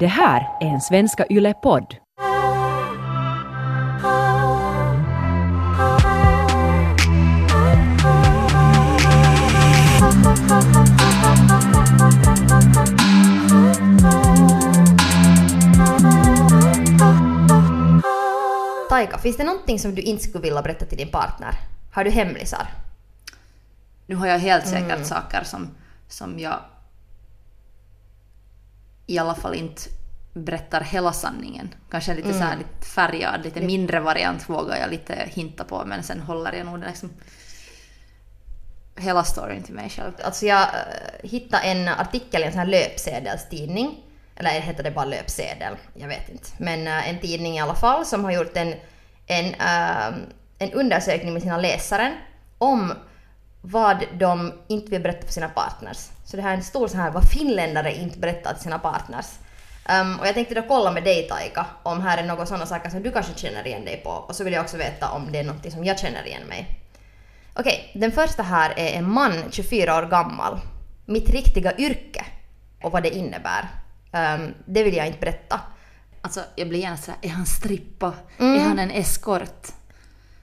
Det här är en Svenska Yle-podd. Taika, finns det någonting som du inte skulle vilja berätta till din partner? Har du hemlisar? Nu har jag helt säkert saker som, som jag i alla fall inte berättar hela sanningen. Kanske lite, så här, lite färgad, lite mindre variant vågar jag lite hinta på men sen håller jag nog den liksom hela storyn till mig själv. Alltså jag äh, hittade en artikel i en sån här löpsedelstidning. Eller heter det bara löpsedel? Jag vet inte. Men äh, en tidning i alla fall som har gjort en, en, äh, en undersökning med sina läsare om vad de inte vill berätta för sina partners. Så det här är en stor sån här vad finländare inte berättar till sina partners. Um, och jag tänkte då kolla med dig Taika om här är några sådana saker som du kanske känner igen dig på. Och så vill jag också veta om det är något som jag känner igen mig. Okej, den första här är en man 24 år gammal. Mitt riktiga yrke och vad det innebär. Um, det vill jag inte berätta. Alltså jag blir gärna sådär, är han strippa? Är han en eskort?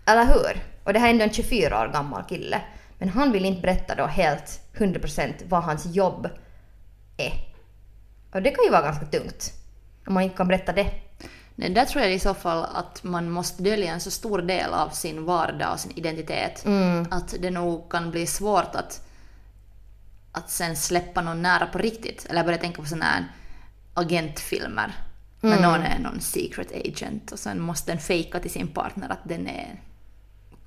Eller hur? Och det här är ändå en 24 år gammal kille. Men han vill inte berätta då helt 100% vad hans jobb är. Och det kan ju vara ganska tungt. Om man inte kan berätta det. Nej, där tror jag i så fall att man måste dölja en så stor del av sin vardag och sin identitet att det nog kan bli svårt att, att sen släppa någon nära på riktigt. Eller jag börjar tänka på sådana här agentfilmer. När någon är någon secret agent och sen måste den fejka till sin partner att den är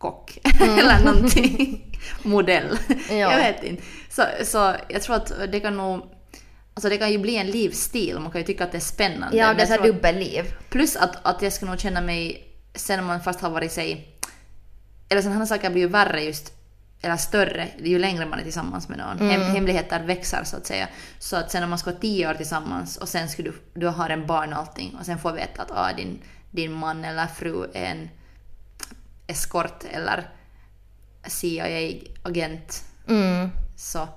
kock eller någonting. Modell. Ja. Jag vet inte. Så, så jag tror att det kan nog... Alltså det kan ju bli en livsstil, man kan ju tycka att det är spännande. Ja, det är tror dubbelliv. Plus att, att jag skulle nog känna mig, sen om man fast har varit sig, eller sådana saker blir ju värre just, eller större, ju längre man är tillsammans med någon. Hem, hemligheter växer så att säga. Så att sen om man ska vara tio år tillsammans och sen skulle du, du har en barn och allting och sen får veta att ah, din, din man eller fru är en eskort eller CIA-agent. Mm. Så.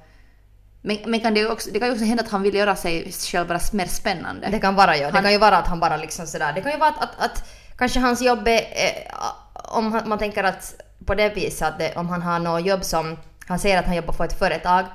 Men, men kan det, också, det kan ju också hända att han vill göra sig själv bara mer spännande. Det kan vara ja. Det Han- kan ju vara att han bara liksom sådär. Det kan ju vara att, att, att kanske hans jobb är, eh, om han- man tänker att på det viset att det, om han har något jobb som, han säger att han jobbar på ett företag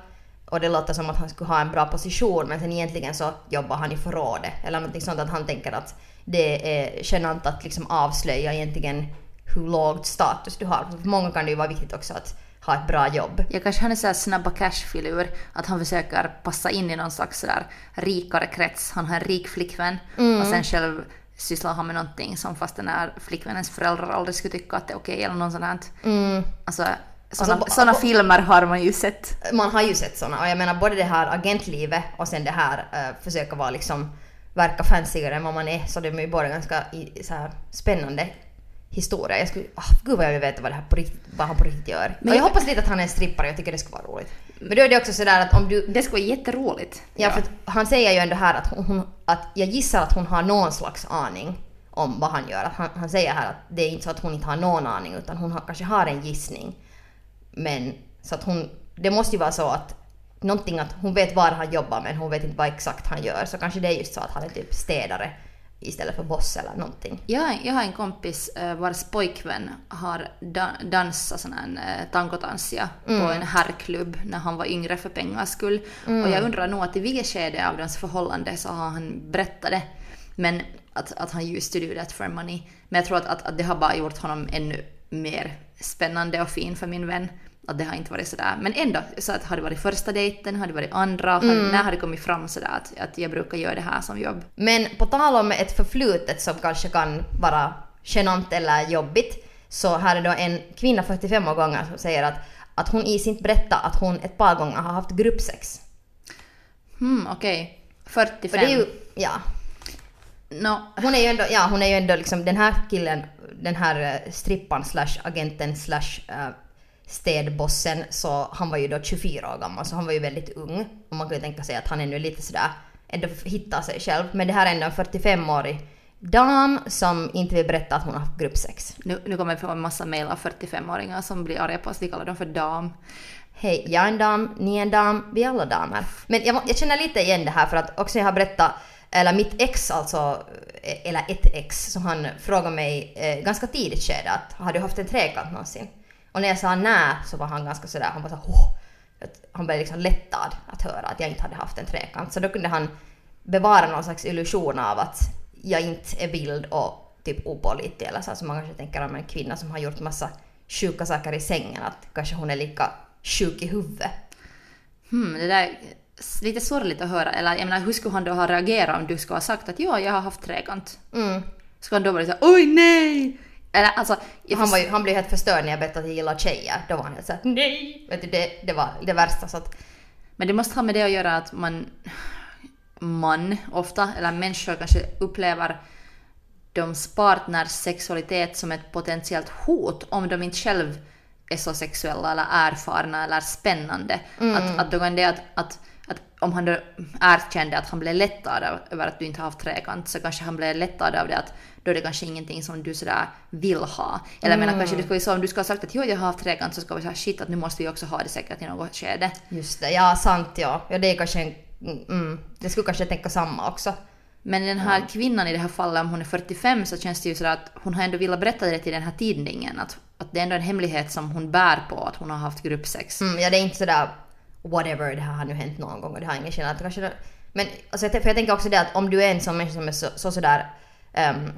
och det låter som att han skulle ha en bra position men sen egentligen så jobbar han i förrådet eller någonting sånt att han tänker att det är genant att liksom avslöja egentligen hur låg status du har. För många kan det ju vara viktigt också att ha ett bra jobb. Ja, kanske han är så här snabba cash-filur, att han försöker passa in i någon slags sådär rikare krets. Han har en rik flickvän och sen själv sysslar han med någonting som fast den här flickvännens föräldrar aldrig skulle tycka att det är okej eller något sånt här. Alltså, sådana, Alltså, såna bo- filmer har man ju sett. man har ju sett såna och jag menar både det här agentlivet och sen det här uh, försöka vara liksom verka fancyare än vad man är så det är ju både ganska i, så här, spännande historia. Jag skulle, oh, gud vad jag vill veta vad, det här på riktigt, vad han på riktigt gör. Men och jag jag- hoppas lite att han är en strippare, jag tycker det skulle vara roligt. Men då är det också sådär att om du... Det skulle vara jätteroligt. Ja, för att han säger ju ändå här att hon, att jag gissar att hon har någon slags aning om vad han gör. Att han, han säger här att det är inte så att hon inte har någon aning utan hon har, kanske har en gissning. Men så att hon, det måste ju vara så att någonting att hon vet var han jobbar men hon vet inte vad exakt han gör. Så kanske det är just så att han är typ städare istället för boss eller någonting. Jag, jag har en kompis eh, vars pojkvän har da- dansat sån här eh, tangodansia på en herrklubb när han var yngre för pengars skull. Och jag undrar nog att i vilket skede av deras förhållande så har han berättat det. Men att, att han used to do that for money. Men jag tror att, att, att det har bara gjort honom ännu mer spännande och fin för min vän. Att det har inte varit sådär. Men ändå, så att har det varit första dejten, har det varit andra, har, när har det kommit fram sådär att, att jag brukar göra det här som jobb? Men på tal om ett förflutet som kanske kan vara genant eller jobbigt så här är då en kvinna 45 år gånger som säger att, att hon i sin berättar att hon ett par gånger har haft gruppsex. Hmm, okej. 45. Och det är ju, ja. Nå, Hon är ju ändå, ja hon är ju ändå liksom den här killen, den här eh, strippan slash agenten slash eh, städbossen så han var ju då 24 år gammal så han var ju väldigt ung. Och man kan ju tänka sig att han ännu är lite sådär, ändå hittar sig själv. Men det här är ändå en 45-årig dam som inte vill berätta att hon har haft gruppsex. nu, nu kommer vi få en massa mejl av 45-åringar som blir arga på oss. Vi kallar dem för dam. Hej, jag är en dam, ni är en dam, vi är alla damer. Men jag, jag känner lite igen det här för att också jag har berättat eller mitt ex alltså, eh, eller ett ex, så han frågade mig eh, ganska tidigt skede att har du haft en trekant någonsin? Och när jag sa nej så var han ganska sådär, han var så oh, han blev liksom lättad att höra att jag inte hade haft en trekant. Så då kunde han bevara någon slags illusion av att jag inte är vild och typ opålitlig eller så som man kanske tänker om en kvinna som har gjort massa sjuka saker i sängen att kanske hon är lika sjuk i huvudet. Hmm, det där är lite sorgligt att höra. Eller jag menar, hur skulle han då ha reagerat om du skulle ha sagt att ja, jag har haft trekant? Mm. Skulle han då vara såhär oj nej! Eller alltså... Han, var ju, han blev helt förstörd när jag berättade att jag gillar tjejer. Då var han helt såhär nej! Vet du, det, det var det värsta så att Men det måste ha med det att göra att man, man ofta, eller människor kanske upplever deras partners sexualitet som ett potentiellt hot om de inte själv är så sexuella eller erfarna eller spännande. Att, att då kan det att, att, att om han då erkände att han blev lättad av- över att du inte har haft trekant så kanske han blev lättad av det att då är det kanske ingenting som du sådär vill ha. Eller jag menar kanske det skulle vara så om du ska ha sagt att jo jag har haft trekant så ska vi säga shit att nu måste vi också ha det säkert i något skede. just det, ja sant ja. Ja det är kanske en, mm, det skulle kanske tänka samma också. Men den här kvinnan i det här fallet, om hon är 45, så känns det ju sådär att hon har ändå velat berätta det till den här tidningen. Att, att det är ändå en hemlighet som hon bär på, att hon har haft gruppsex. Mm, ja, det är inte sådär whatever, det här har nu hänt någon gång och det har ingen skillnad. Kanske det, men alltså, jag, för jag tänker också det att om du är en sån människa som är så, så sådär um,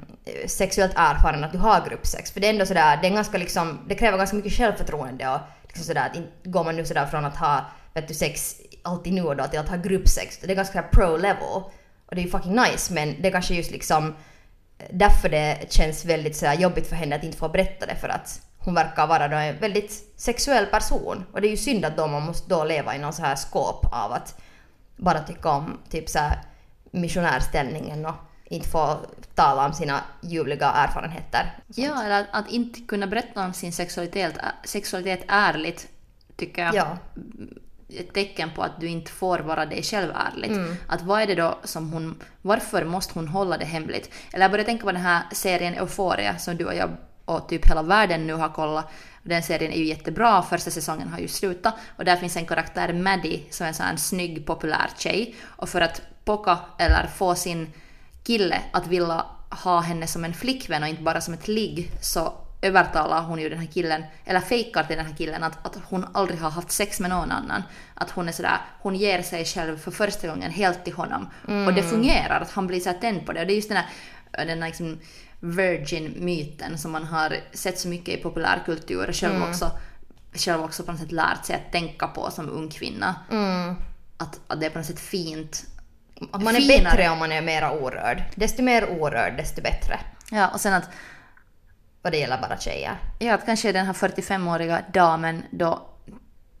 sexuellt erfaren att du har gruppsex. För det är ändå sådär, det är ganska liksom, det kräver ganska mycket självförtroende och liksom sådär att går man nu sådär från att ha vet du, sex alltid nu och då till att ha gruppsex. Det är ganska pro level. Och det är ju fucking nice men det är kanske just liksom därför det känns väldigt sådär jobbigt för henne att inte få berätta det för att hon verkar vara då en väldigt sexuell person. Och det är ju synd att då man måste då leva i någon så här skåp av att bara tycka om typ så här missionärställningen och inte få tala om sina ljuvliga erfarenheter. Ja, eller att, att inte kunna berätta om sin sexualitet, sexualitet ärligt tycker jag Ja. ett tecken på att du inte får vara dig själv ärligt. Att vad är det då som hon, varför måste hon hålla det hemligt? Eller jag började tänka på den här serien Euphoria som du och jag och typ hela världen nu har kollat. Den serien är ju jättebra, första säsongen har ju slutat och där finns en karaktär Maddie som är en sån här snygg populär tjej och för att pocka eller få sin kille att vilja ha henne som en flickvän och inte bara som ett ligg så övertalar hon ju den här killen, eller fejkar till den här killen att, att hon aldrig har haft sex med någon annan. Att hon är sådär, hon ger sig själv för första gången helt till honom. Och det fungerar, att han blir så här tänd på det. Och det är just den här, den här liksom virgin-myten som man har sett så mycket i populärkultur och själv, också, själv också på något sätt lärt sig att tänka på som ung kvinna. Att, att det är på något sätt fint. Att man är Finare. bättre om man är mera orörd. Desto mer orörd, desto bättre. Ja, och sen att Vad det gäller bara tjejer. Ja, att kanske den här 45-åriga damen då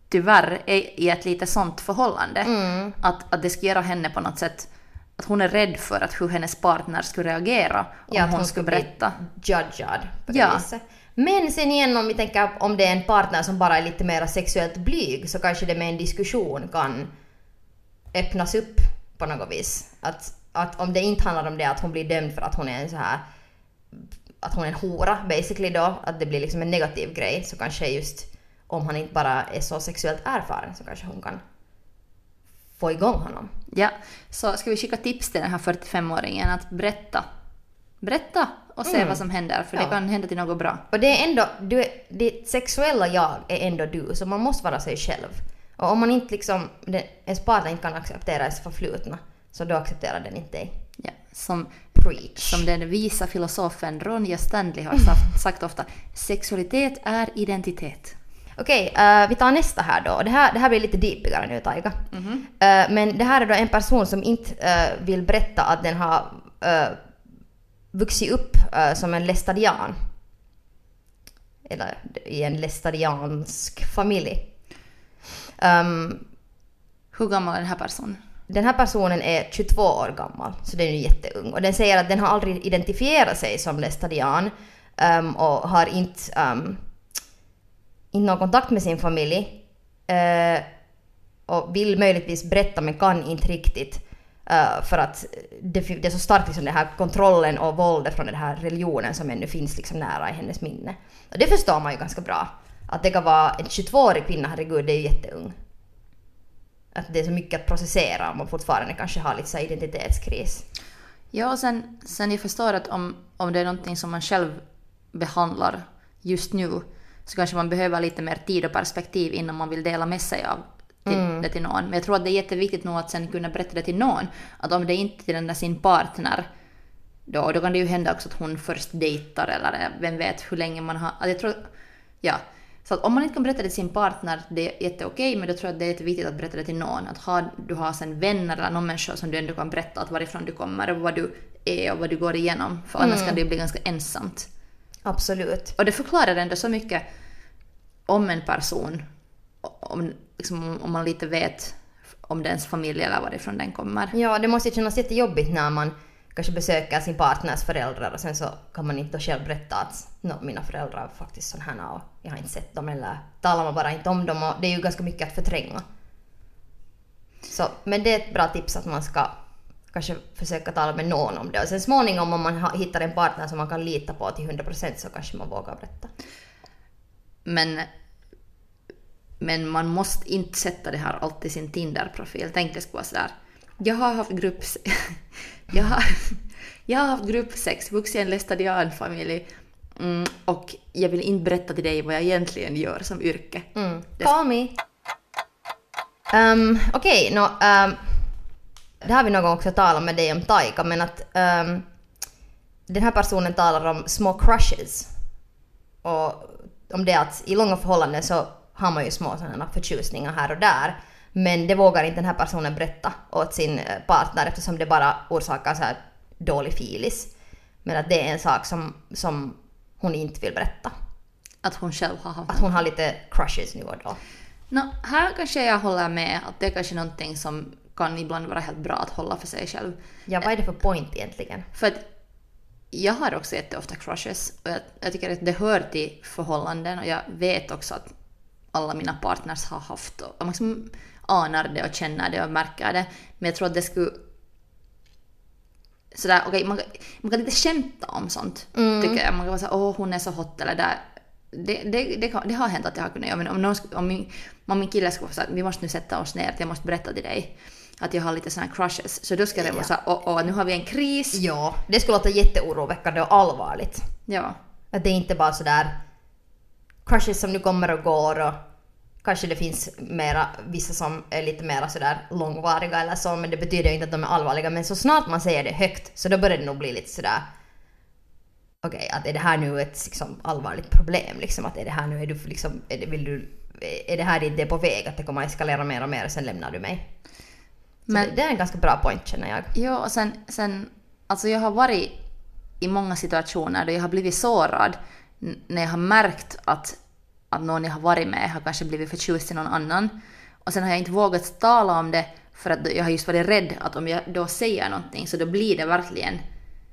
tyvärr är i ett lite sånt förhållande. Mm. Att, att det ska göra henne på något sätt att hon är rädd för att hur hennes partner skulle reagera om Ja, att hon, skulle berätta. bli judgad på det Ja. viset. Men sen igen om vi tänker om det är en partner som bara är lite mer sexuellt blyg så kanske det med en diskussion kan öppnas upp på något vis. Att, att om det inte handlar om det att hon blir dömd för att hon är en så här att hon är en hora basically då, att det blir liksom en negativ grej så kanske just om han inte bara är så sexuellt erfaren så kanske hon kan få igång honom. Ja, så ska vi skicka tips till den här 45-åringen att berätta. Berätta och se vad som händer, för Mm. Ja. det kan hända till något bra. Och det är ändå, du, är- ditt sexuella jag är ändå du, så man måste vara sig själv. Och om man inte liksom, ens partner inte kan acceptera ens förflutna, så då accepterar den inte dig. Ja, som, Preach. som den visa filosofen Ronja Stanley har sagt, sagt ofta, sexualitet är identitet. Okej, eh, vi tar nästa här då. Det här, det här blir lite deepigare nu, Taika. Eh, men det här är då en person som inte eh, vill berätta att den har uh, vuxit upp som en lestadian. Eller i en lestadiansk familj. Um, Hur gammal är den här personen? Den här personen är 22 år gammal, så den är jätteung. Och den säger att den har aldrig identifierat sig som lestadian ehm, och har inte, um, inte någon kontakt med sin familj. eh, och vill möjligtvis berätta men kan inte riktigt. eh, för att det, det är så starkt liksom den här kontrollen och våldet från den här religionen som ännu finns liksom nära i hennes minne. Och det förstår man ju ganska bra. Att det kan vara en 22-årig kvinna, herregud, det är ju jätteung att det är så mycket att processera om man fortfarande kanske har lite så här identitetskris. Ja, och sen, sen jag förstår att om, om det är någonting som man själv behandlar just nu så kanske man behöver lite mer tid och perspektiv innan man vill dela med sig av till, det till någon. Men jag tror att det är jätteviktigt nog att sen kunna berätta det till någon. Att om det inte är till den där sin partner då, då kan det ju hända också att hon först dejtar eller vem vet hur länge man har... Att jag tror, ja. Så att om man inte kan berätta det till sin partner, det är jätteokej, men då tror jag att det är jätteviktigt att berätta det till någon. Att ha, du har sen vänner eller någon människa som du ändå kan berätta att varifrån du kommer och vad du är och vad du går igenom. För annars kan det ju bli ganska ensamt. Absolut. Och det förklarar ändå så mycket om en person. Om, liksom, om man lite vet om dens familj eller varifrån den kommer. Ja, det måste ju kännas jättejobbigt när man kanske besöker sin partners föräldrar och sen så kan man inte själv berätta att no, mina föräldrar är faktiskt sådana här och jag har inte sett dem eller talar man bara inte om dem och det är ju ganska mycket att förtränga. Så, men det är ett bra tips att man ska kanske försöka tala med någon om det och sen småningom om man hittar en partner som man kan lita på till 100% så kanske man vågar berätta. Men, men man måste inte sätta det här alltid i sin Tinder-profil. Tänk det skulle vara sådär. Jag har haft grupp... jag, har, jag har haft gruppsex, vuxen lästadianfamilj mm, och jag vill inte berätta till dig vad jag egentligen gör som yrke. Mm. Call me. Um, Okej, okay, no, um, det har vi någon gång också talat med dig om Taika, men att um, den här personen talar om små crushes. Och om det att i långa förhållanden så har man ju små sådana förtjusningar här och där. Men det vågar inte den här personen berätta åt sin eh, partner eftersom det bara orsakar så här dålig filis. Men att det är en sak som, som hon inte vill berätta. Att hon själv har haft Att hon har lite crushes nu och då. Nå, här kanske jag håller med att det är kanske någonting som kan ibland vara helt bra att hålla för sig själv. Ja, vad är det för point egentligen? För att jag har också jätteofta crushes och jag, jag tycker att det hör till förhållanden och jag vet också att alla mina partners har haft och man liksom anar det och känner det och märker det. Men jag tror att det skulle sådär, okej, okay, man, man kan inte skämta om sånt, Mm. tycker jag. Man kan vara såhär, åh hon är så hot eller där. Det, det, det, det har hänt att jag har kunnat göra, men om, någon, om, min, om min kille skulle säga att vi måste nu sätta oss ner, jag måste berätta till dig att jag har lite såna här crushes, så då ska det vara såhär, åh, åh, nu har vi en kris. Ja, det skulle låta jätteoroväckande och allvarligt. Ja. Att det är inte bara sådär crushes som nu kommer och går och kanske det finns mera, vissa som är lite mera sådär långvariga eller så, men det betyder ju inte att de är allvarliga. Men så snart man säger det högt så då börjar det nog bli lite sådär okej, att är det här nu ett liksom, allvarligt problem? Liksom, att är det här nu, är du liksom, är det, vill du, är det här dit det är på väg? Att det kommer att eskalera mer och mer och sen lämnar du mig? Men- det, det är en ganska bra point känner jag. Ja, och sen, sen, alltså jag har varit i många situationer där jag har blivit sårad när jag har märkt att, att någon jag har varit med har kanske blivit förtjust i någon annan. Och sen har jag inte vågat tala om det för att jag har just varit rädd att om jag då säger någonting så då blir det verkligen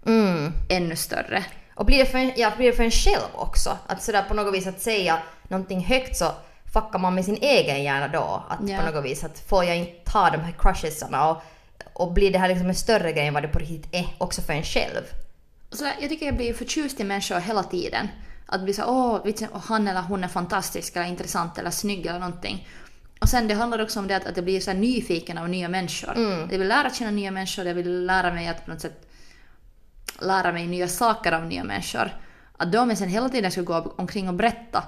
Mm. ännu större. Och blir det, för en, ja, blir det för en själv också? Att sådär på något vis att säga någonting högt så fuckar man med sin egen hjärna då. Att Ja. på något vis att får jag inte ta de här crushesarna och, och blir det här liksom en större grej än vad det på riktigt är också för en själv. Så jag tycker jag blir förtjust i människor hela tiden. Att bli så åh, han eller hon är fantastisk eller intressant eller snygg eller någonting. Och sen det handlar också om det att, att jag blir så här nyfiken av nya människor. Jag vill lära känna nya människor, jag vill lära mig att på något sätt lära mig nya saker av nya människor. Att då om jag sen hela tiden ska gå omkring och berätta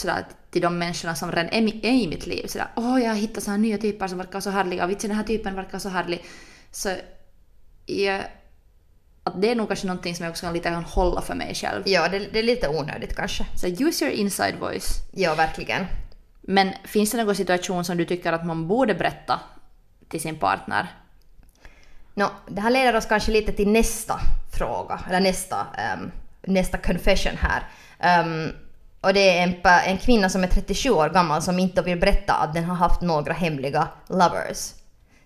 sådär till de människorna som redan är, är i mitt liv. Sådär, åh jag har hittat så här nya typer som verkar så härliga, vitsen den här typen verkar så härlig. Så jag, att det är nog kanske någonting som jag också kan lite kan hålla för mig själv. Ja, det, det är lite onödigt kanske. Så use your inside voice. Ja, verkligen. Men finns det någon situation som du tycker att man borde berätta till sin partner? Nå, det här leder oss kanske lite till nästa fråga, eller nästa, ehm, nästa confession här. Ehm, och det är en, en kvinna som är 37 år gammal som inte vill berätta att den har haft några hemliga lovers.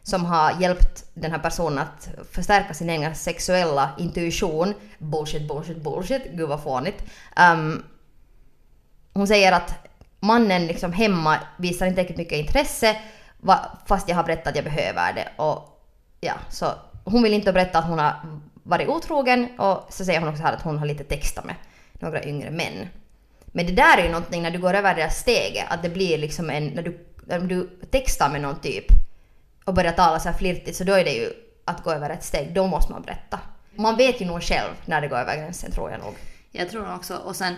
Som har hjälpt den här personen att förstärka sin egen sexuella intuition. Bullshit, bullshit, bullshit. Gud vad fånigt. Um, hon säger att mannen liksom hemma visar inte riktigt mycket intresse fast jag har berättat att jag behöver det. Och ja, så hon vill inte berätta att hon har varit otrogen och så säger hon också här att hon har lite textat med några yngre män. Men det där är ju någonting när du går över det här steget, att det blir liksom en, när du, när du textar med någon typ och börjar tala så här flirtigt så då är det ju att gå över ett steg, då måste man berätta. Man vet ju nog själv när det går över gränsen tror jag nog. Jag tror också, och sen,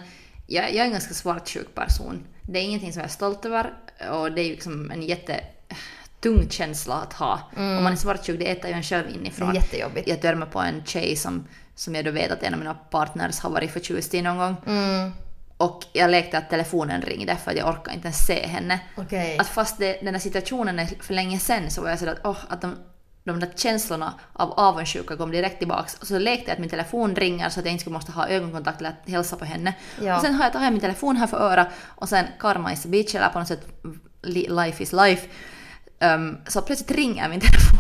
jag, jag är en ganska svartsjuk person. Det är ingenting som jag är stolt över och det är ju liksom en jättetung känsla att ha. Om man är svartsjuk, det äter ju en själv Det inifrån. är jättejobbigt. Jag törmade på en tjej som, som jag då vet att en av mina partners har varit förtjust i någon gång. Mm. Och jag lekte att telefonen ringde för att jag orkade inte ens se henne. Okej. Att fast det, den här situationen är för länge sen så var jag sådär att, åh, att de, de där känslorna av avundsjuka kom direkt tillbaks. Och så lekte jag att min telefon ringer så att jag inte skulle måste ha ögonkontakt eller att hälsa på henne. Ja. Och sen har jag tagit min telefon här för öra och sen karma is a bitch eller på något sätt li- life is life. Um, så plötsligt ringer min telefon.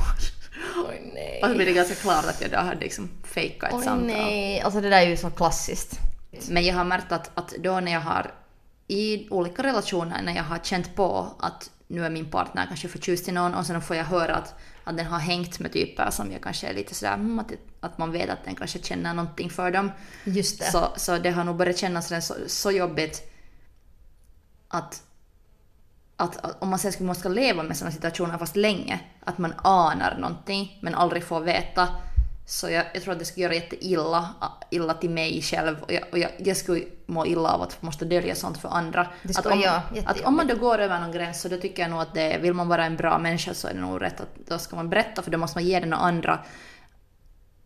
Nej. Och så blir det ganska klart att jag då hade liksom fejkat ett Oj samtal. nej. Alltså det där är ju så klassiskt. Men jag har märkt att, att då när jag har i olika relationer, när jag har känt på att nu är min partner kanske förtjust i någon och sen får jag höra att, att den har hängt med typer som jag kanske är lite sådär, mm, att, att man vet att den kanske känner någonting för dem. Just det. Så, så det har nog börjat kännas så, så jobbigt att, att, att om man sen skulle måste leva med sådana situationer fast länge, att man anar någonting men aldrig får veta. Så jag, jag tror att det skulle göra jätteilla illa till mig själv och, jag, och jag, jag skulle må illa av att måste dölja sånt för andra. Det att, om, jag, att om man då går över någon gräns så då tycker jag nog att det, vill man vara en bra människa så är det nog rätt att då ska man berätta för då måste man ge den andra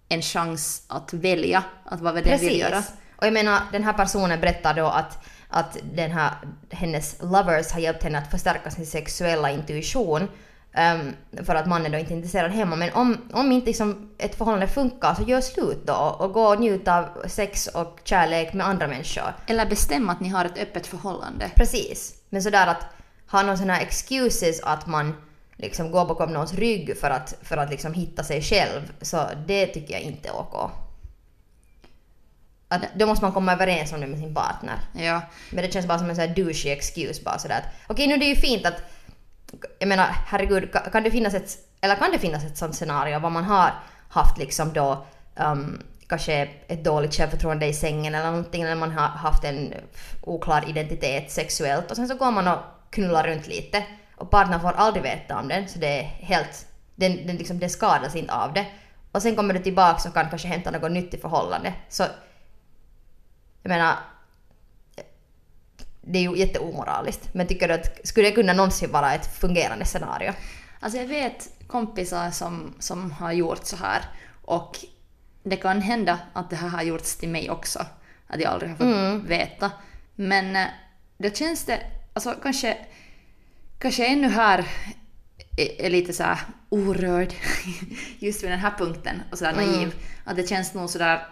en chans att välja att vad den vill göra. Och jag menar, den här personen berättar då att, att den här, hennes lovers har hjälpt henne att förstärka sin sexuella intuition ehm, för att mannen då inte är intresserad hemma. Men om, om inte liksom ett förhållande funkar så gör slut då och gå och njut av sex och kärlek med andra människor. Eller bestämma att ni har ett öppet förhållande. Precis. Men sådär att ha någon sån här excuses att man liksom går bakom någons rygg för att, för att liksom hitta sig själv, så det tycker jag inte är OK. Att, då måste man komma överens om det med sin partner. Ja. Men det känns bara som en sån här douchey excuse bara sådär att okej nu det är ju fint att jag menar herregud kan det finnas ett eller kan det finnas ett sånt scenario Vad man har haft liksom då um, kanske ett dåligt självförtroende i sängen eller någonting eller man har haft en oklar identitet sexuellt och sen så går man och knullar runt lite och partnern får aldrig veta om den så det är helt den, den, liksom, den skadas inte av det. Och sen kommer du tillbaka och kan kanske hämta något nytt i förhållande. Så jag menar det är ju jätteomoraliskt. Men tycker du att skulle det kunna någonsin vara ett fungerande scenario? Alltså jag vet kompisar som, som har gjort så här och det kan hända att det här har gjorts till mig också. Att jag aldrig har fått veta. Men eh, då känns det, alltså kanske, kanske ännu här är, är lite så här orörd just vid den här punkten och sådär naiv. Att det känns nog sådär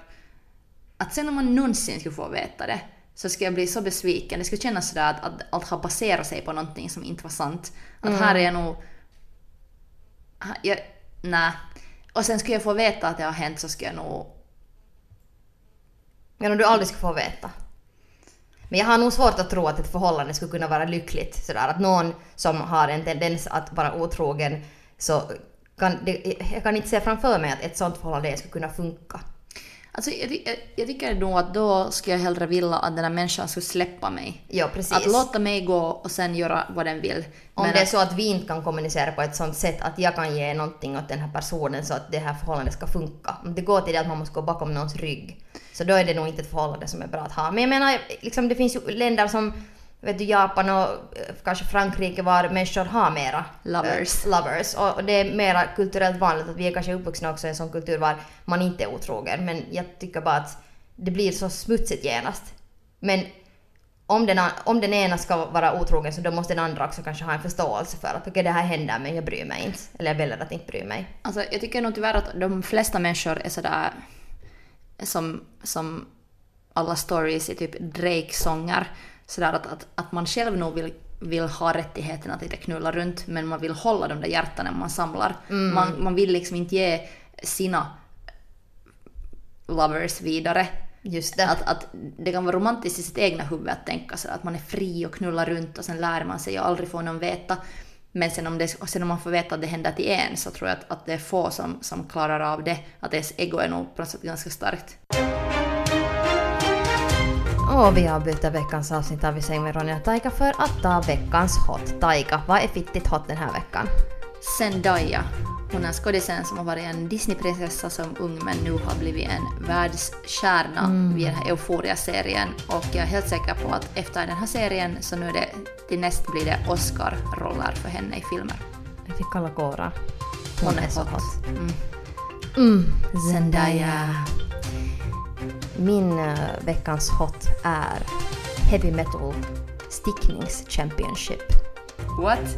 att sen om man någonsin skulle få veta det så skulle jag bli så besviken. Det skulle kännas sådär att, att allt har baserat sig på någonting som inte var sant. Att här är jag nog... Jag, nej. Och sen skulle jag få veta att det har hänt så skulle jag nog... Men om du aldrig skulle få veta? Men jag har nog svårt att tro att ett förhållande skulle kunna vara lyckligt. Sådär att någon som har en tendens att vara otrogen så kan, det, jag kan inte se framför mig att ett sånt förhållande skulle kunna funka. Alltså jag, jag, tycker nog att då skulle jag hellre vilja att den här människan skulle släppa mig. Ja, precis. Att låta mig gå och sen göra vad den vill. Om Men det är så att vi inte kan kommunicera på ett sånt sätt att jag kan ge någonting åt den här personen så att det här förhållandet ska funka. Om det går till det att man måste gå bakom någons rygg så då är det nog inte ett förhållande som är bra att ha. Men jag menar, liksom, det finns ju länder som vet du, Japan och eh, kanske Frankrike var människor har mera Lovers. eh, lovers. Och det är mera kulturellt vanligt att vi är kanske uppvuxna också i en sån kultur var man inte är otrogen. Men jag tycker bara att det blir så smutsigt genast. Men om den, om den ena ska vara otrogen så då måste den andra också kanske ha en förståelse för att okej det här händer men jag bryr mig inte. Eller jag väljer att inte bry mig. Alltså, jag tycker nog tyvärr att de flesta människor är sådär som, som alla stories i typ Drake-sånger. Sådär att, att, att man själv nog vill, vill ha rättigheten att inte knulla runt men man vill hålla de där hjärtan man samlar. Man, man vill liksom inte ge sina lovers vidare. Just det. Att, att det kan vara romantiskt i sitt egna huvud att tänka så att man är fri och knullar runt och sen lär man sig och aldrig får någon veta. Men sen om, det, sen om man får veta att det händer till en så tror jag att, att det är få som, som klarar av det. Att ens ego är nog på något sätt ganska starkt. Och vi avbryter veckans avsnitt av Vi säger med Ronja och Taika för att ta veckans hot. Taika, vad är fittigt hot den här veckan? Zendaya. Hon är skådisen som har varit en Disneyprinsessa som ung men nu har blivit en världsstjärna Mm. via den här Euphoria-serien. Och jag är helt säker på att efter den här serien så nu är det, till näst blir det Oscar-roller för henne i filmer. Jag fick kalla kårar. Hon är så hot. Mm. Mm, Zendaya. Min eh, veckans hot är Heavy Metal Sticknings Championship. What?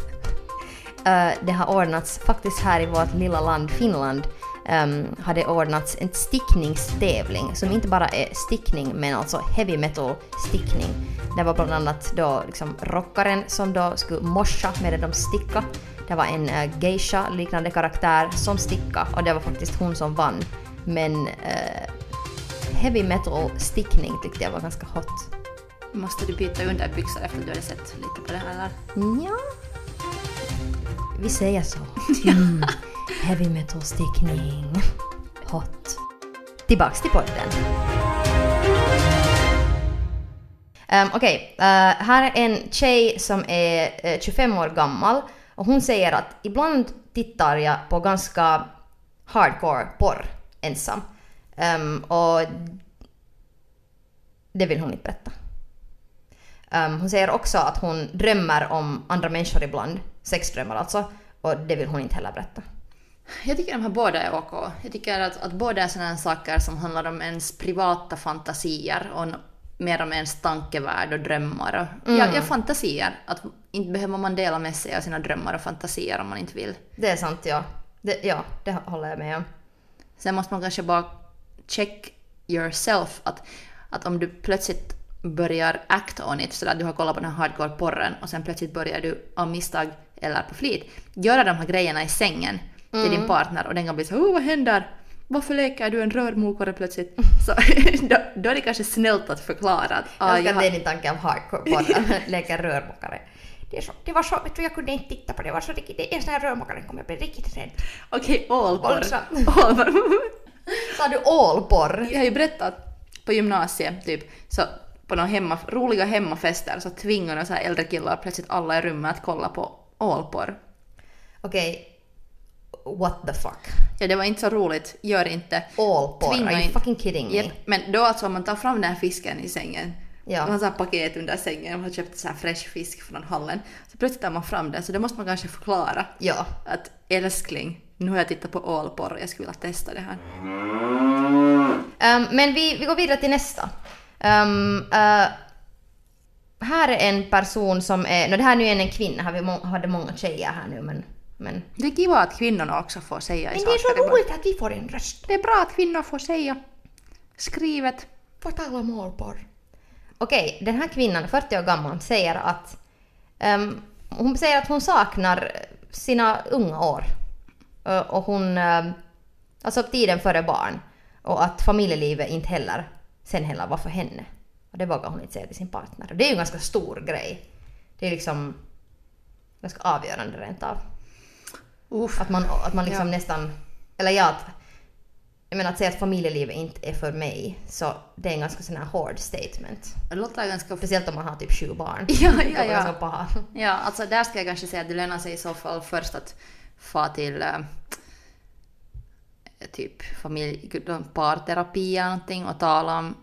Eh, det har ordnats, faktiskt här i vårt lilla land Finland, um, har det ordnats en stickningstävling som inte bara är stickning men alltså heavy metal stickning. Det var bland annat då liksom rockaren som då skulle morsa medan de sticka. Det var en uh, geisha liknande karaktär som sticka och det var faktiskt hon som vann. Men eh, heavy metal stickning tyckte jag var ganska hot. Måste du byta underbyxor efter att du hade sett lite på det här? Ja. Vi säger så. Mm. Heavy metal stickning. Hot. Tillbaks till podden. Um, Okej, eh, här är en tjej som är eh, 25 år gammal och hon säger att ibland tittar jag på ganska hardcore porr ensam. Ehm, och det vill hon inte berätta. Um, hon säger också att hon drömmer om andra människor ibland, sexdrömmar alltså, och det vill hon inte heller berätta. Jag tycker de här båda är OK. Jag tycker att, att båda är sådana saker som handlar om ens privata fantasier och mer om ens tankevärld och drömmar. Och, ja, ja, fantasier. Att inte behöver man dela med sig av sina drömmar och fantasier om man inte vill. Det är sant, ja. Det, ja, det håller jag med om. Sen måste man kanske bara check yourself. Att, att om du plötsligt börjar act on it, sådär att du har kollat på den här hardcore-porren och sen plötsligt börjar du av misstag eller på flit göra de här grejerna i sängen till din partner och den kan bli så oh vad händer? Varför leker du en rörmokare plötsligt? Så då, då är det kanske snällt att förklara att ah, älskar jag är har, din tanke om hardcore-porren, leker rörmokare. Det, är så, det var så, vet du, jag kunde inte titta på det, det var så riktigt, en sån här rörmokare, kommer jag bli riktigt rädd. okej allporr. Våldsam. Sa du allporr? Jag har ju berättat på gymnasiet typ så på några hemma, roliga hemmafester så tvingar några så här äldre killar plötsligt alla i rummet att kolla på allporr. Okej, what the fuck? Ja, det var inte så roligt. Gör inte. Tvinga are you in- fucking kidding me? Men då alltså om man tar fram den här fisken i sängen. Ja. Man har paket under sängen, man har köpt så här fräsch fisk från hallen. Så plötsligt tar man fram den, så det måste man kanske förklara. Ja. Att älskling, nu har jag tittat på allporr och jag skulle vilja testa det här. Ehm, men vi, vi går vidare till nästa. Ehm, eh, här är en person som är, no, det här nu är en kvinna, vi må, hade många tjejer här nu men, men, Det är kiva att kvinnorna också får säga men det är så roligt att vi får en röst. Det är bra att kvinnor får säga. Skrivet. På tal om allporr. Okej, den här kvinnan, 40 år gammal, säger att ehm, hon säger att hon saknar sina unga år. Ö, och hon, ehm, alltså tiden före barn. Och att familjelivet inte heller, sen heller var för henne. Och det vågar hon inte säga till sin partner. Och det är ju en ganska stor grej. Det är liksom ganska avgörande rent av. Uff. Att man, att man liksom Ja. nästan... Eller ja, att, jag menar att säga att familjelivet inte är för mig, så det är en ganska sån här hård statement. Det låter ganska... Speciellt om man har typ sju barn. Ja, ja, ja. Ja, alltså där ska jag kanske säga att det lönar sig i så fall först att få till eh, typ familj, parterapi eller någonting och tala om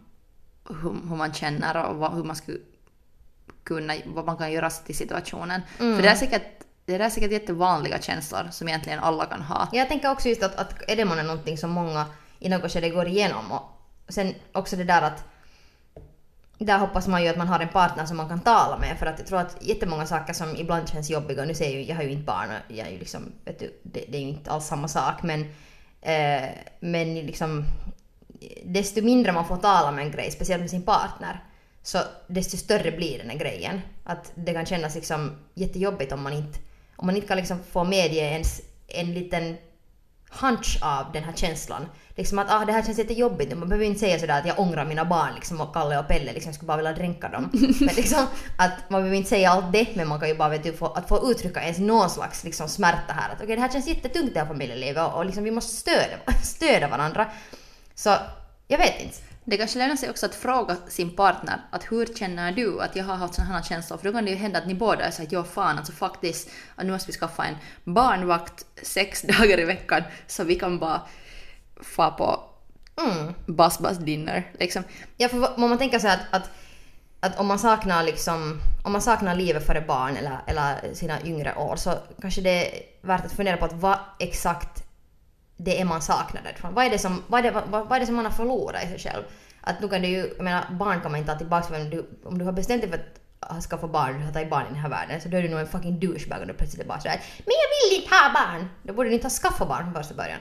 hur, hur man känner och vad, hur man skulle kunna, vad man kan göra till situationen. För det är säkert det där är säkert jättevanliga känslor som egentligen alla kan ha. Jag tänker också just att, att är det månne någonting som många i något skede går igenom och sen också det där att där hoppas man ju att man har en partner som man kan tala med för att jag tror att jättemånga saker som ibland känns jobbiga, nu säger jag ju, jag har ju inte barn och jag är ju liksom, vet du, det, det är ju inte alls samma sak men, eh, men liksom desto mindre man får tala med en grej, speciellt med sin partner, så desto större blir den här grejen. Att det kan kännas liksom jättejobbigt om man inte, om man inte kan liksom få medge ens en liten hunch av den här känslan. Liksom att ah, det här känns jättejobbigt. Man behöver inte säga sådär att jag ångrar mina barn liksom, och Kalle och Pelle liksom, jag skulle bara vilja dränka dem. men liksom att man behöver inte säga allt det men man kan ju bara vet du, få, att få uttrycka ens någon slags liksom, smärta här. Att okej det här känns jättetungt det här familjelivet och, och liksom, vi måste stödja, stödja varandra. Så Jag vet inte. Det kanske lönar sig också att fråga sin partner att hur känner du att jag har haft sådana här känslor? För då kan det ju hända att ni båda är såhär att ja fan alltså faktiskt, nu måste vi skaffa en barnvakt sex dagar i veckan så vi kan bara få på Mm. bus bus dinner liksom. Ja, för om man tänker så här att, att, att om man saknar liksom, om man saknar livet före barn eller, eller sina yngre år så kanske det är värt att fundera på att vad exakt det är man saknar därifrån. Vad är det som, vad är det, vad, vad är det som man har förlorat i sig själv? Att nu kan du ju, jag menar barn kan man inte ta tillbaka men du, om du har bestämt dig för att skaffa barn, du har tagit barn i den här världen så då är du nog en fucking douchebag om du plötsligt är bara sådär Men jag vill inte ha barn! Då borde du inte ha skaffat barn från första början.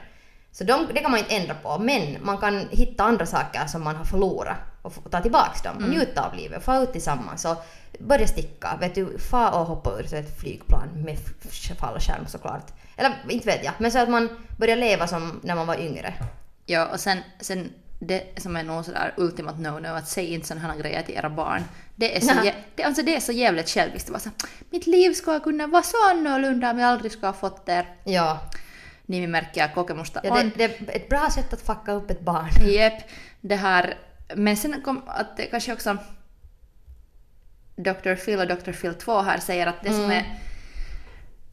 Så de, det kan man inte ändra på, men man kan hitta andra saker som man har förlorat och ta tillbaks dem och njuta av livet, få ut tillsammans och börja sticka. Vet du, fa och hoppa ur ett flygplan med fallskärm såklart. Eller inte vet jag, men så att man börjar leva som när man var yngre. Ja, och sen, sen det som är nog sådär ultimat no-no, att säg inte sådana här grejer till era barn. Det är så, jä- det, alltså det är så jävligt själviskt. Så, mitt liv ska kunna vara så annorlunda om jag aldrig ska ha fått det. Ja, Nimimerkkiä kokemusta ja on. det, det är ett bra sätt att fucka upp ett barn. Jep, det här. Men sen kom att det kanske också Dr. Phil och Dr. Phil 2 här säger att det som är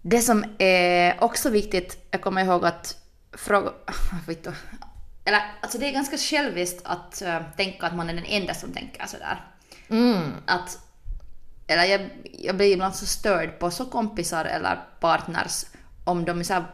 det som är också viktigt, jag kommer ihåg att fråga... Eller alltså det är ganska själviskt att eh, tänka att man är den enda som tänker sådär. Mm. Att, eller jag, jag blir ibland så störd på så kompisar eller partners om de är så här,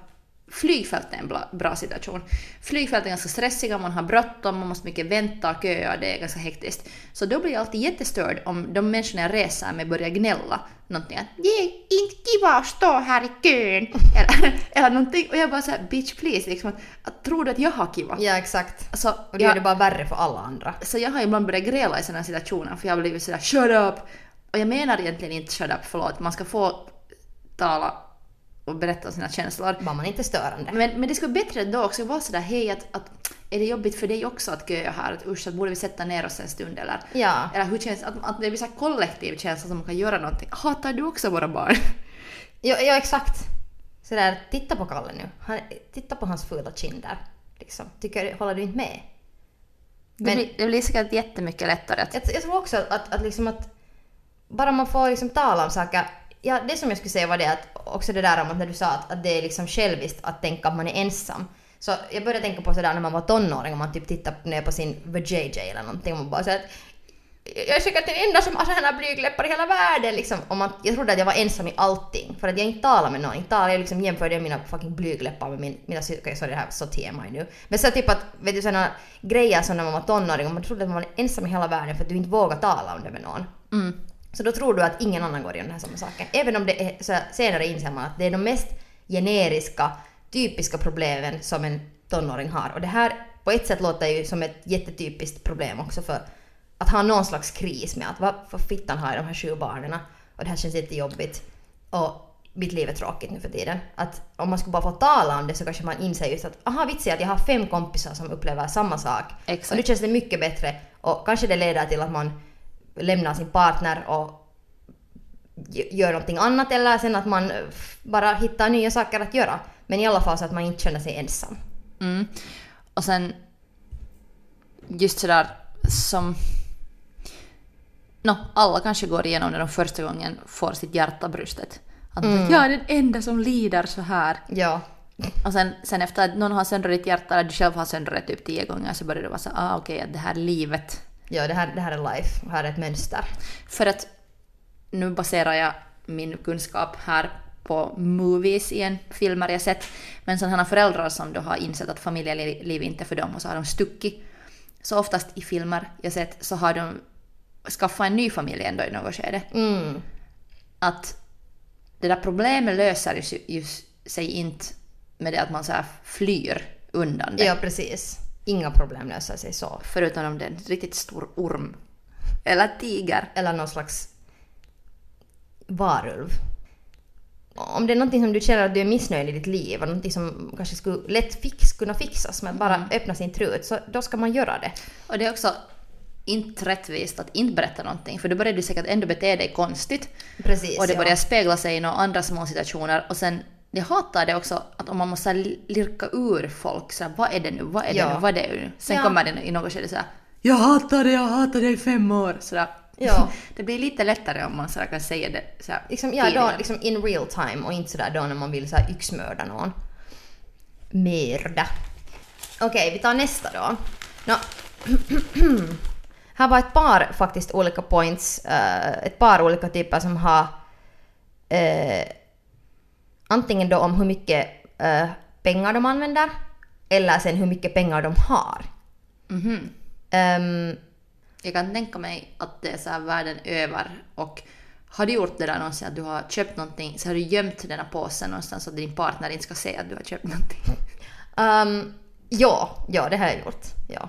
flygfält är en bra, bra situation. Flygfält är ganska stressiga, man har bråttom, man måste mycket vänta, köa, det är ganska hektiskt. Så då blir jag alltid jättestörd om de människorna jag reser med börjar gnälla någonting att det är inte kiva att stå här i kön eller, eller någonting och jag bara såhär bitch please liksom att, att tror du att jag har kiva? Ja, exakt. Alltså, Och det jag- gör det bara värre för alla andra. så jag har ibland börjat gräla i sådana situationer för jag har blivit sådär shut up. Och jag menar egentligen inte shut up, förlåt. Man ska få tala och berätta om sina känslor. Bara man inte störande. Men, men det skulle bättre då också vara sådär hej att, att är det jobbigt för dig också att köa här? Att usch, att borde vi sätta ner oss en stund eller? Ja. Eller hur känns att, att det blir så kollektiv känsla som man kan göra någonting. Hatar du också våra barn? Ja, ja exakt. Sådär, titta på Kalle nu. Han, titta på hans fula kinder. Liksom. Tycker, håller du inte med? det, Men- blir, det blir säkert jättemycket lättare. Att, Jag, jag tror också att, att, liksom att bara man får liksom tala om saker. Ja, det som jag skulle säga var det att också det där om att när du sa att, att det är liksom själviskt att tänka att man är ensam. Så jag började tänka på sådär när man var tonåring och man typ tittar ner på sin VJJ eller någonting och man bara såhär att jag är säkert den enda som har sådana här blygdläppar i hela världen liksom. Och man, jag trodde att jag var ensam i allting. För att jag inte talar med någon. Inte talar, jag liksom jämförde mina fucking blygdläppar med min, mina syskon. Okej, sorry det här så TMI nu. Men så typ att, vet du sådana grejer som när man var tonåring och man trodde att man var ensam i hela världen för att du inte vågade tala om det med någon. mm, så då tror du att ingen annan går igenom den här samma saken. Även om det är så senare inser man att det är de mest generiska, typiska problemen som en tonåring har. Och det här på ett sätt låter ju som ett jättetypiskt problem också för att ha någon slags kris med att vad för fittan har jag de här sju barnen och det här känns jättejobbigt och mitt liv är tråkigt nu för tiden. Att om man skulle bara få tala om det så kanske man inser just att aha vitsigt att jag har fem kompisar som upplever samma sak. Exakt. Och nu känns det mycket bättre och kanske det leder till att man lämnar sin partner och gör någonting annat eller sen att man eh, bara hittar nya saker att göra. Men i alla fall så att man inte känner sig ensam. Mm. Och sen just sådär som... Nå, alla kanske går igenom när de första gången får sitt hjärta i bröstet. Att Mm. jag är den enda som lider så här. Ja. Och sen, sen efter att någon har söndrat ditt hjärta, eller du själv har söndrat det typ tio gånger, så börjar det vara så ah okej, att det här livet. Ja, det här, det här är life. Det här är ett mönster. För att nu baserar jag min kunskap här på movies igen, filmer jag sett. Men sådana föräldrar som då har insett att familjeliv inte är för dem och så har de stuckit. Så oftast i filmer jag sett så har de skaffat en ny familj ändå i något skede. Mm. Att det där problemet löser ju, ju sig inte med det att man så flyr undan det. Ja, precis. Inga problem löser sig så. Förutom om det är en riktigt stor orm. Eller tiger. Eller någon slags varulv. Om det är någonting som du känner att du är missnöjd i ditt liv och någonting som kanske skulle lätt fix, kunna fixas med att bara öppna sin trut, så då ska man göra det. Och det är också inte rättvist att inte berätta någonting, för då börjar du säkert ändå bete dig konstigt. Precis. och det ja. börjar spegla sig i några andra små situationer och sen Jag hatar det också att om man måste li- lirka ur folk så här, vad är det nu, vad är det Ja. nu, vad är det nu? Sen Ja. kommer det i något skede såhär, jag hatar det, jag hatar det i fem år. Så där. Ja. det blir lite lättare om man så här kan säga det så här Liksom, ja, då, liksom in real time och inte sådär då när man vill så här yxmörda någon. Mörda. Okej, vi tar nästa då. Nå, här var ett par faktiskt olika points, eh, ett par olika typer som har eh, antingen då om hur mycket eh, pengar de använder eller sen hur mycket pengar de har. Mhm. Ehm, Jag kan tänka mig att det är så här världen över och har du gjort det där någonsin att du har köpt någonting så har du gömt den här påsen någonstans så att din partner inte ska se att du har köpt någonting. Um, ja, ja, det har jag gjort. Ja.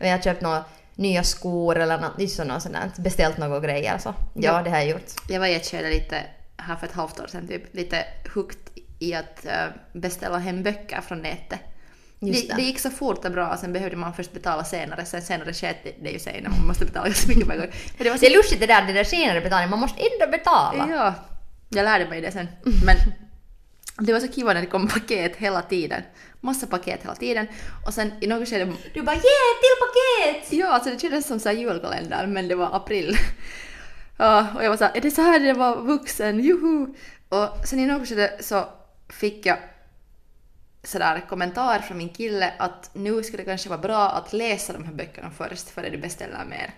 Och Jag har köpt några nya skor eller något, just något sånt där, beställt några grejer så. Ja, Ja. det har jag gjort. Jag var i ett skede lite, här för ett halvt år sedan typ, lite hooked i att eh, beställa hem böcker från nätet. Det, det. gick så fort och bra, sen behövde man först betala senare, sen senare sket det- det ju sig när man måste betala så mycket gång. Men det var så Det är lustigt det där, det där senare betalning, man måste ändå betala. Ja, jag lärde mig det sen. Men det var så kiva när det kom paket hela tiden. Massa paket hela tiden. Och sen i något skede... Du bara yeah, till paket! Ja, alltså det kändes som så här julkalender, men det var april. Ja, och jag var såhär, är det så här det var vuxen? Juhu! Och sen i något skede så fick jag sådär kommentar från min kille att nu skulle det kanske vara bra att läsa de här böckerna först före du beställer mer.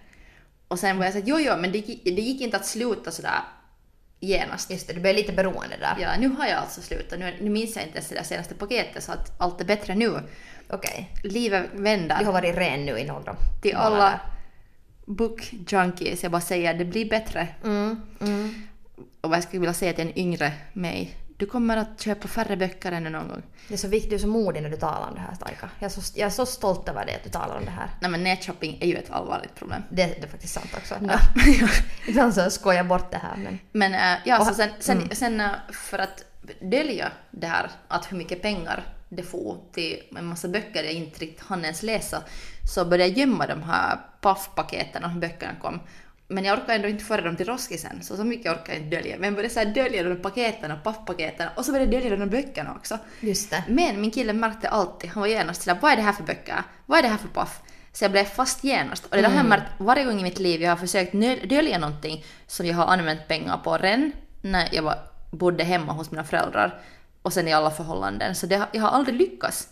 Och sen var jag såhär, jo jo, men det gick, det gick inte att sluta sådär genast. Just det, du blev lite beroende där. Ja, nu har jag alltså slutat. Nu, nu minns jag inte ens det där senaste paketet så att allt är bättre nu. Okej. Livet vänder Du har varit ren nu i några till alla book junkies. Jag bara säger det blir bättre. Mm, mm. Och vad jag skulle vilja säga till en yngre mig. Du kommer att köpa färre böcker än någon gång. Det är så viktigt, du är så modig när du talar om det här Taika. Jag jag är så stolt över det att du talar om det här. Nej men nätshopping är ju ett allvarligt problem. Det, det är faktiskt sant också. Ja. Ibland så skojar jag bort det här men... Men äh, ja, Och- så sen, sen, mm. sen äh, för att dölja det här att hur mycket pengar det får till en massa böcker jag inte riktigt hann ens läsa så började jag gömma de här paffpaketen när böckerna kom. Men jag orkade ändå inte föra dem till roskisen, så så mycket orkade jag inte dölja. Men jag började så här dölja de paketen och paffpaketen och så började jag dölja de böckerna också. Just det. Men min kille märkte alltid, han var genast sådär, vad är det här för böcker? Vad är det här för paff? Så jag blev fast genast. Och det där har jag märkt varje gång i mitt liv jag har försökt dölja någonting som jag har använt pengar på redan när jag var, bodde hemma hos mina föräldrar och sen i alla förhållanden. Så det, jag har aldrig lyckats.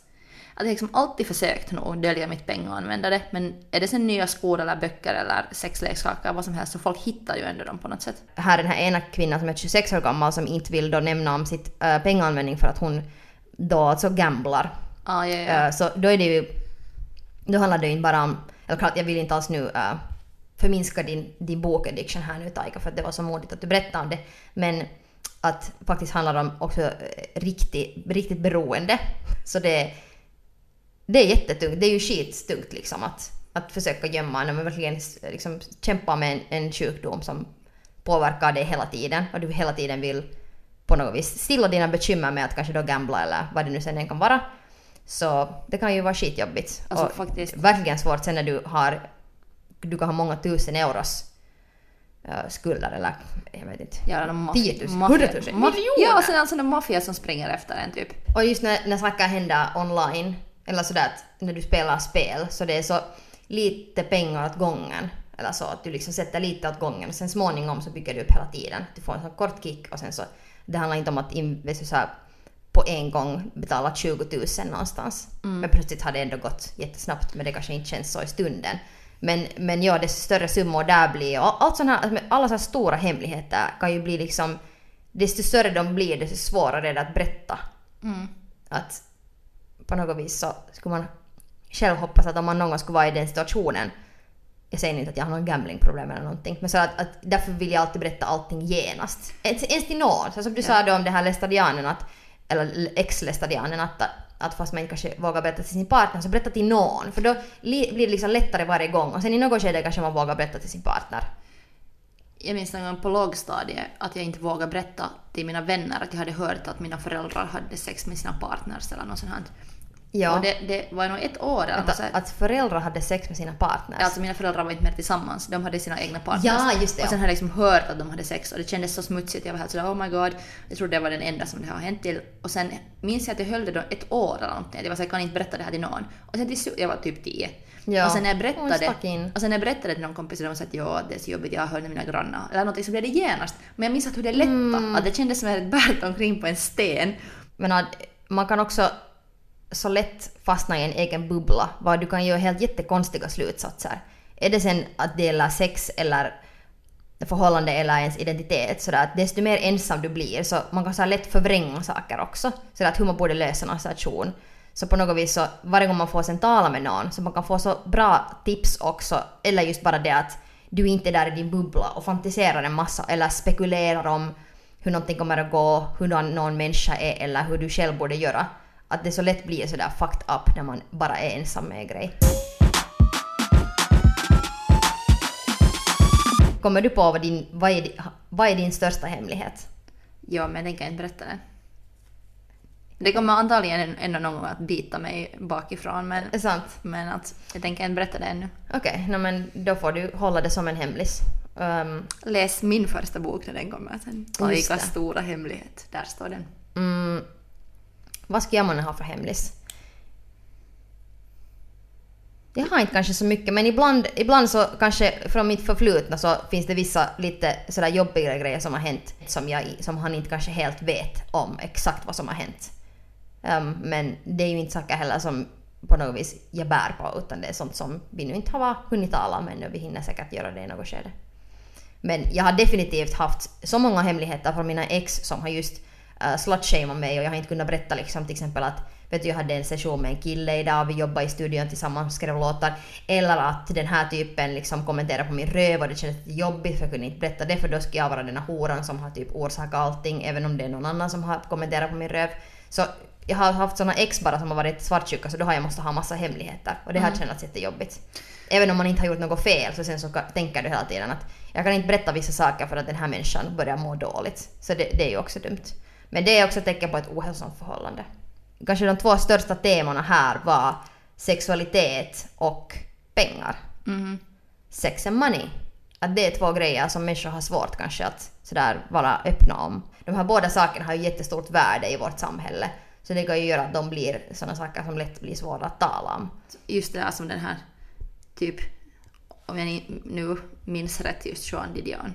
Att jag har liksom alltid försökt nog dölja mitt pengaanvändande men är det sen nya skor eller böcker eller sexleksaker vad som helst så folk hittar ju ändå dem på något sätt. här den här ena kvinnan som är 26 år gammal som inte vill då nämna om sitt äh, pengaanvändning för att hon då alltså gamblar. Ah, ja, ja. Äh, så då är det ju... Då handlar det ju inte bara om... Eller klart, jag vill inte alls nu äh, förminska din, din bokaddiction här nu Taika för att det var så modigt att du berättade om det. Men att faktiskt handlar om också äh, riktigt, riktigt beroende. Så det, det är jättetungt. Det är ju skitstungt liksom att, att försöka gömma när man verkligen liksom kämpar med en, en sjukdom som påverkar dig hela tiden och du hela tiden vill på något vis stilla dina bekymmer med att kanske då gambla eller vad det nu sen än kan vara. Så det kan ju vara skitjobbigt. Alltså och faktiskt. verkligen svårt sen när du har du kan ha många tusen euros skulder eller jag vet inte. Ja, de maff- 10 000, maffia- 100 000, maff- miljoner! Ja, och sen alltså en maffia som springer efter en typ. Och just när, när saker händer online, eller sådär att när du spelar spel, så det är så lite pengar åt gången. Eller så att du liksom sätter lite åt gången och sen småningom så bygger du upp hela tiden. Du får en sån kort kick och sen så, det handlar inte om att så här, på en gång betala 20 000 någonstans. Men plötsligt har det ändå gått jättesnabbt men det kanske inte känns så i stunden. Men, men ja, desto större summor där blir och allt såna här, alla så här stora hemligheter kan ju bli liksom desto större de blir desto svårare är det att berätta Mm. att på något vis så skulle man själv hoppas att om man någon gång skulle vara i den situationen jag säger inte att jag har någon gamblingproblem eller någonting, men så att, att därför vill jag alltid berätta allting genast. Ens, ens till någon. Så som du sa då om det här lästadianen, att, eller ex-lästadianen, att, att fast man inte kanske vågar berätta till sin partner, så berätta till någon. För då li, blir det liksom lättare varje gång. Och sen i något skede kanske man vågar berätta till sin partner. Jag minns en gång på lågstadiet att jag inte vågade berätta till mina vänner att jag hade hört att mina föräldrar hade sex med sina partners eller något sånt. här. Ja. Och det, det var nog ett år eller Att, att föräldrar hade sex med sina partners. Alltså mina föräldrar var inte mer tillsammans, de hade sina egna partners. Ja, just det, Och sen hade jag liksom hört att de hade sex och det kändes så smutsigt. Jag var helt sådär oh my god. Jag trodde det var den enda som det har hänt till. Och sen minns jag att jag höll det då ett år eller någonting. Jag var såhär, jag kan inte berätta det här till någon. Och sen till slut, jag var typ tio. Ja. Och sen när jag berättade, och sen när jag berättade till någon kompis, de sa att ja, det är så jobbigt, jag hör med mina grannar. Eller någonting så blev det genast. Men jag minns att hur det lättade, Mm. att det kändes som att jag hade bärt omkring på en sten. Men att man kan också så lätt fastna i en egen bubbla, var du kan göra helt jättekonstiga slutsatser. Är det sen att det gäller sex eller förhållande eller ens identitet, så att desto mer ensam du blir så man kan så lätt förvränga saker också. Så att hur man borde lösa en situation. Så på något vis så varje gång man får sen tala med någon så man kan få så bra tips också, eller just bara det att du inte är där i din bubbla och fantiserar en massa eller spekulerar om hur någonting kommer att gå, hur någon människa är eller hur du själv borde göra. Att det så lätt blir sådär fucked up när man bara är ensam med en grej. Kommer du på vad, din, vad, är, vad är din största hemlighet? Ja, men jag kan inte berätta det. Det kommer antagligen ändå någon gång att bita mig bakifrån, men, Är sant? men att jag tänker inte berätta det ännu. Okej, okay, men då får du hålla det som en hemlis. Um, Läs min första bok när den kommer sen. Det. stora hemlighet. Där står den. mm, vad ska jag månne ha för hemlis? Jag har inte kanske så mycket, men ibland, ibland så kanske från mitt förflutna så finns det vissa lite sådär jobbiga grejer som har hänt som, jag, som han inte kanske helt vet om exakt vad som har hänt. Um, men det är ju inte saker heller som på något vis jag bär på utan det är sånt som vi nu inte har hunnit tala om ännu. Vi hinner säkert göra det i något skede. Men jag har definitivt haft så många hemligheter från mina ex som har just uh, slutshameat mig och jag har inte kunnat berätta liksom till exempel att vet du, jag hade en session med en kille idag vi jobbade i studion tillsammans och skrev låtar. Eller att den här typen liksom kommenterade på min röv och det kändes jobbigt för jag kunde inte berätta det för då skulle jag vara den här horan som har typ orsakat allting även om det är någon annan som har kommenterat på min röv. Så jag har haft såna ex bara som har varit svartsjuka så då har jag måste ha massa hemligheter och det har känts jättejobbigt. Även om man inte har gjort något fel så sen så tänker du hela tiden att jag kan inte berätta vissa saker för att den här människan börjar må dåligt. Så det, det är ju också dumt. Men det är också ett tecken på ett ohälsosamt förhållande. Kanske de två största temana här var sexualitet och pengar. Mhm. Sex and money. Att det är två grejer som människor har svårt kanske att sådär vara öppna om. De här båda sakerna har ju jättestort värde i vårt samhälle. Så det kan ju göra att de blir sådana saker som lätt blir svåra att tala om. Just det där som den här, typ, om jag nu minns rätt, just Joan Didion.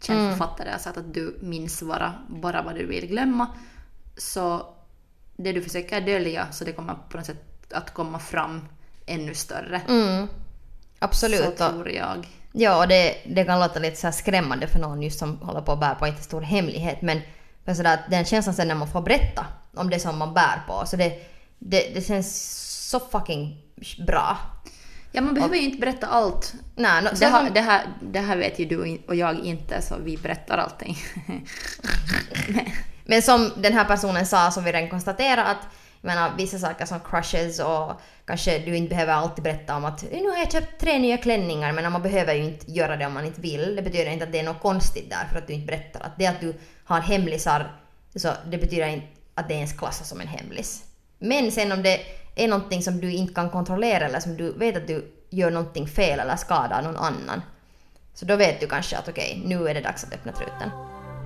Känd författare har sagt att du minns bara, bara vad du vill glömma. Så det du försöker dölja, så det kommer på något sätt att komma fram ännu större. Mm. Absolut. Så tror jag. Ja, och det, det kan låta lite så här skrämmande för någon just som håller på att bära på en stor hemlighet. Men för sådär, att den känslan sen när man får berätta om det som man bär på, så det, det, det känns så fucking bra. Ja, man behöver ju inte berätta allt. Nej, no, Det, som- det, här, det här vet ju du och jag inte, så vi berättar allting. Men som den här personen sa, som vi redan konstaterat, att jag menar, vissa saker som crushes och kanske du inte behöver alltid berätta om att nu har jag köpt tre nya klänningar, men man behöver ju inte göra det om man inte vill. Det betyder inte att det är något konstigt där för att du inte berättar. Att det att du har hemlisar, så det betyder inte att det ens klassas som en hemlis. Men sen om det är någonting som du inte kan kontrollera eller som du vet att du gör någonting fel eller skadar någon annan. Så då vet du kanske att okej, nu är det dags att öppna truten.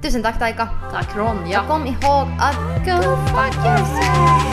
Tusen tack Taika! Tack Ronja! Så kom ihåg att go fuck yourself!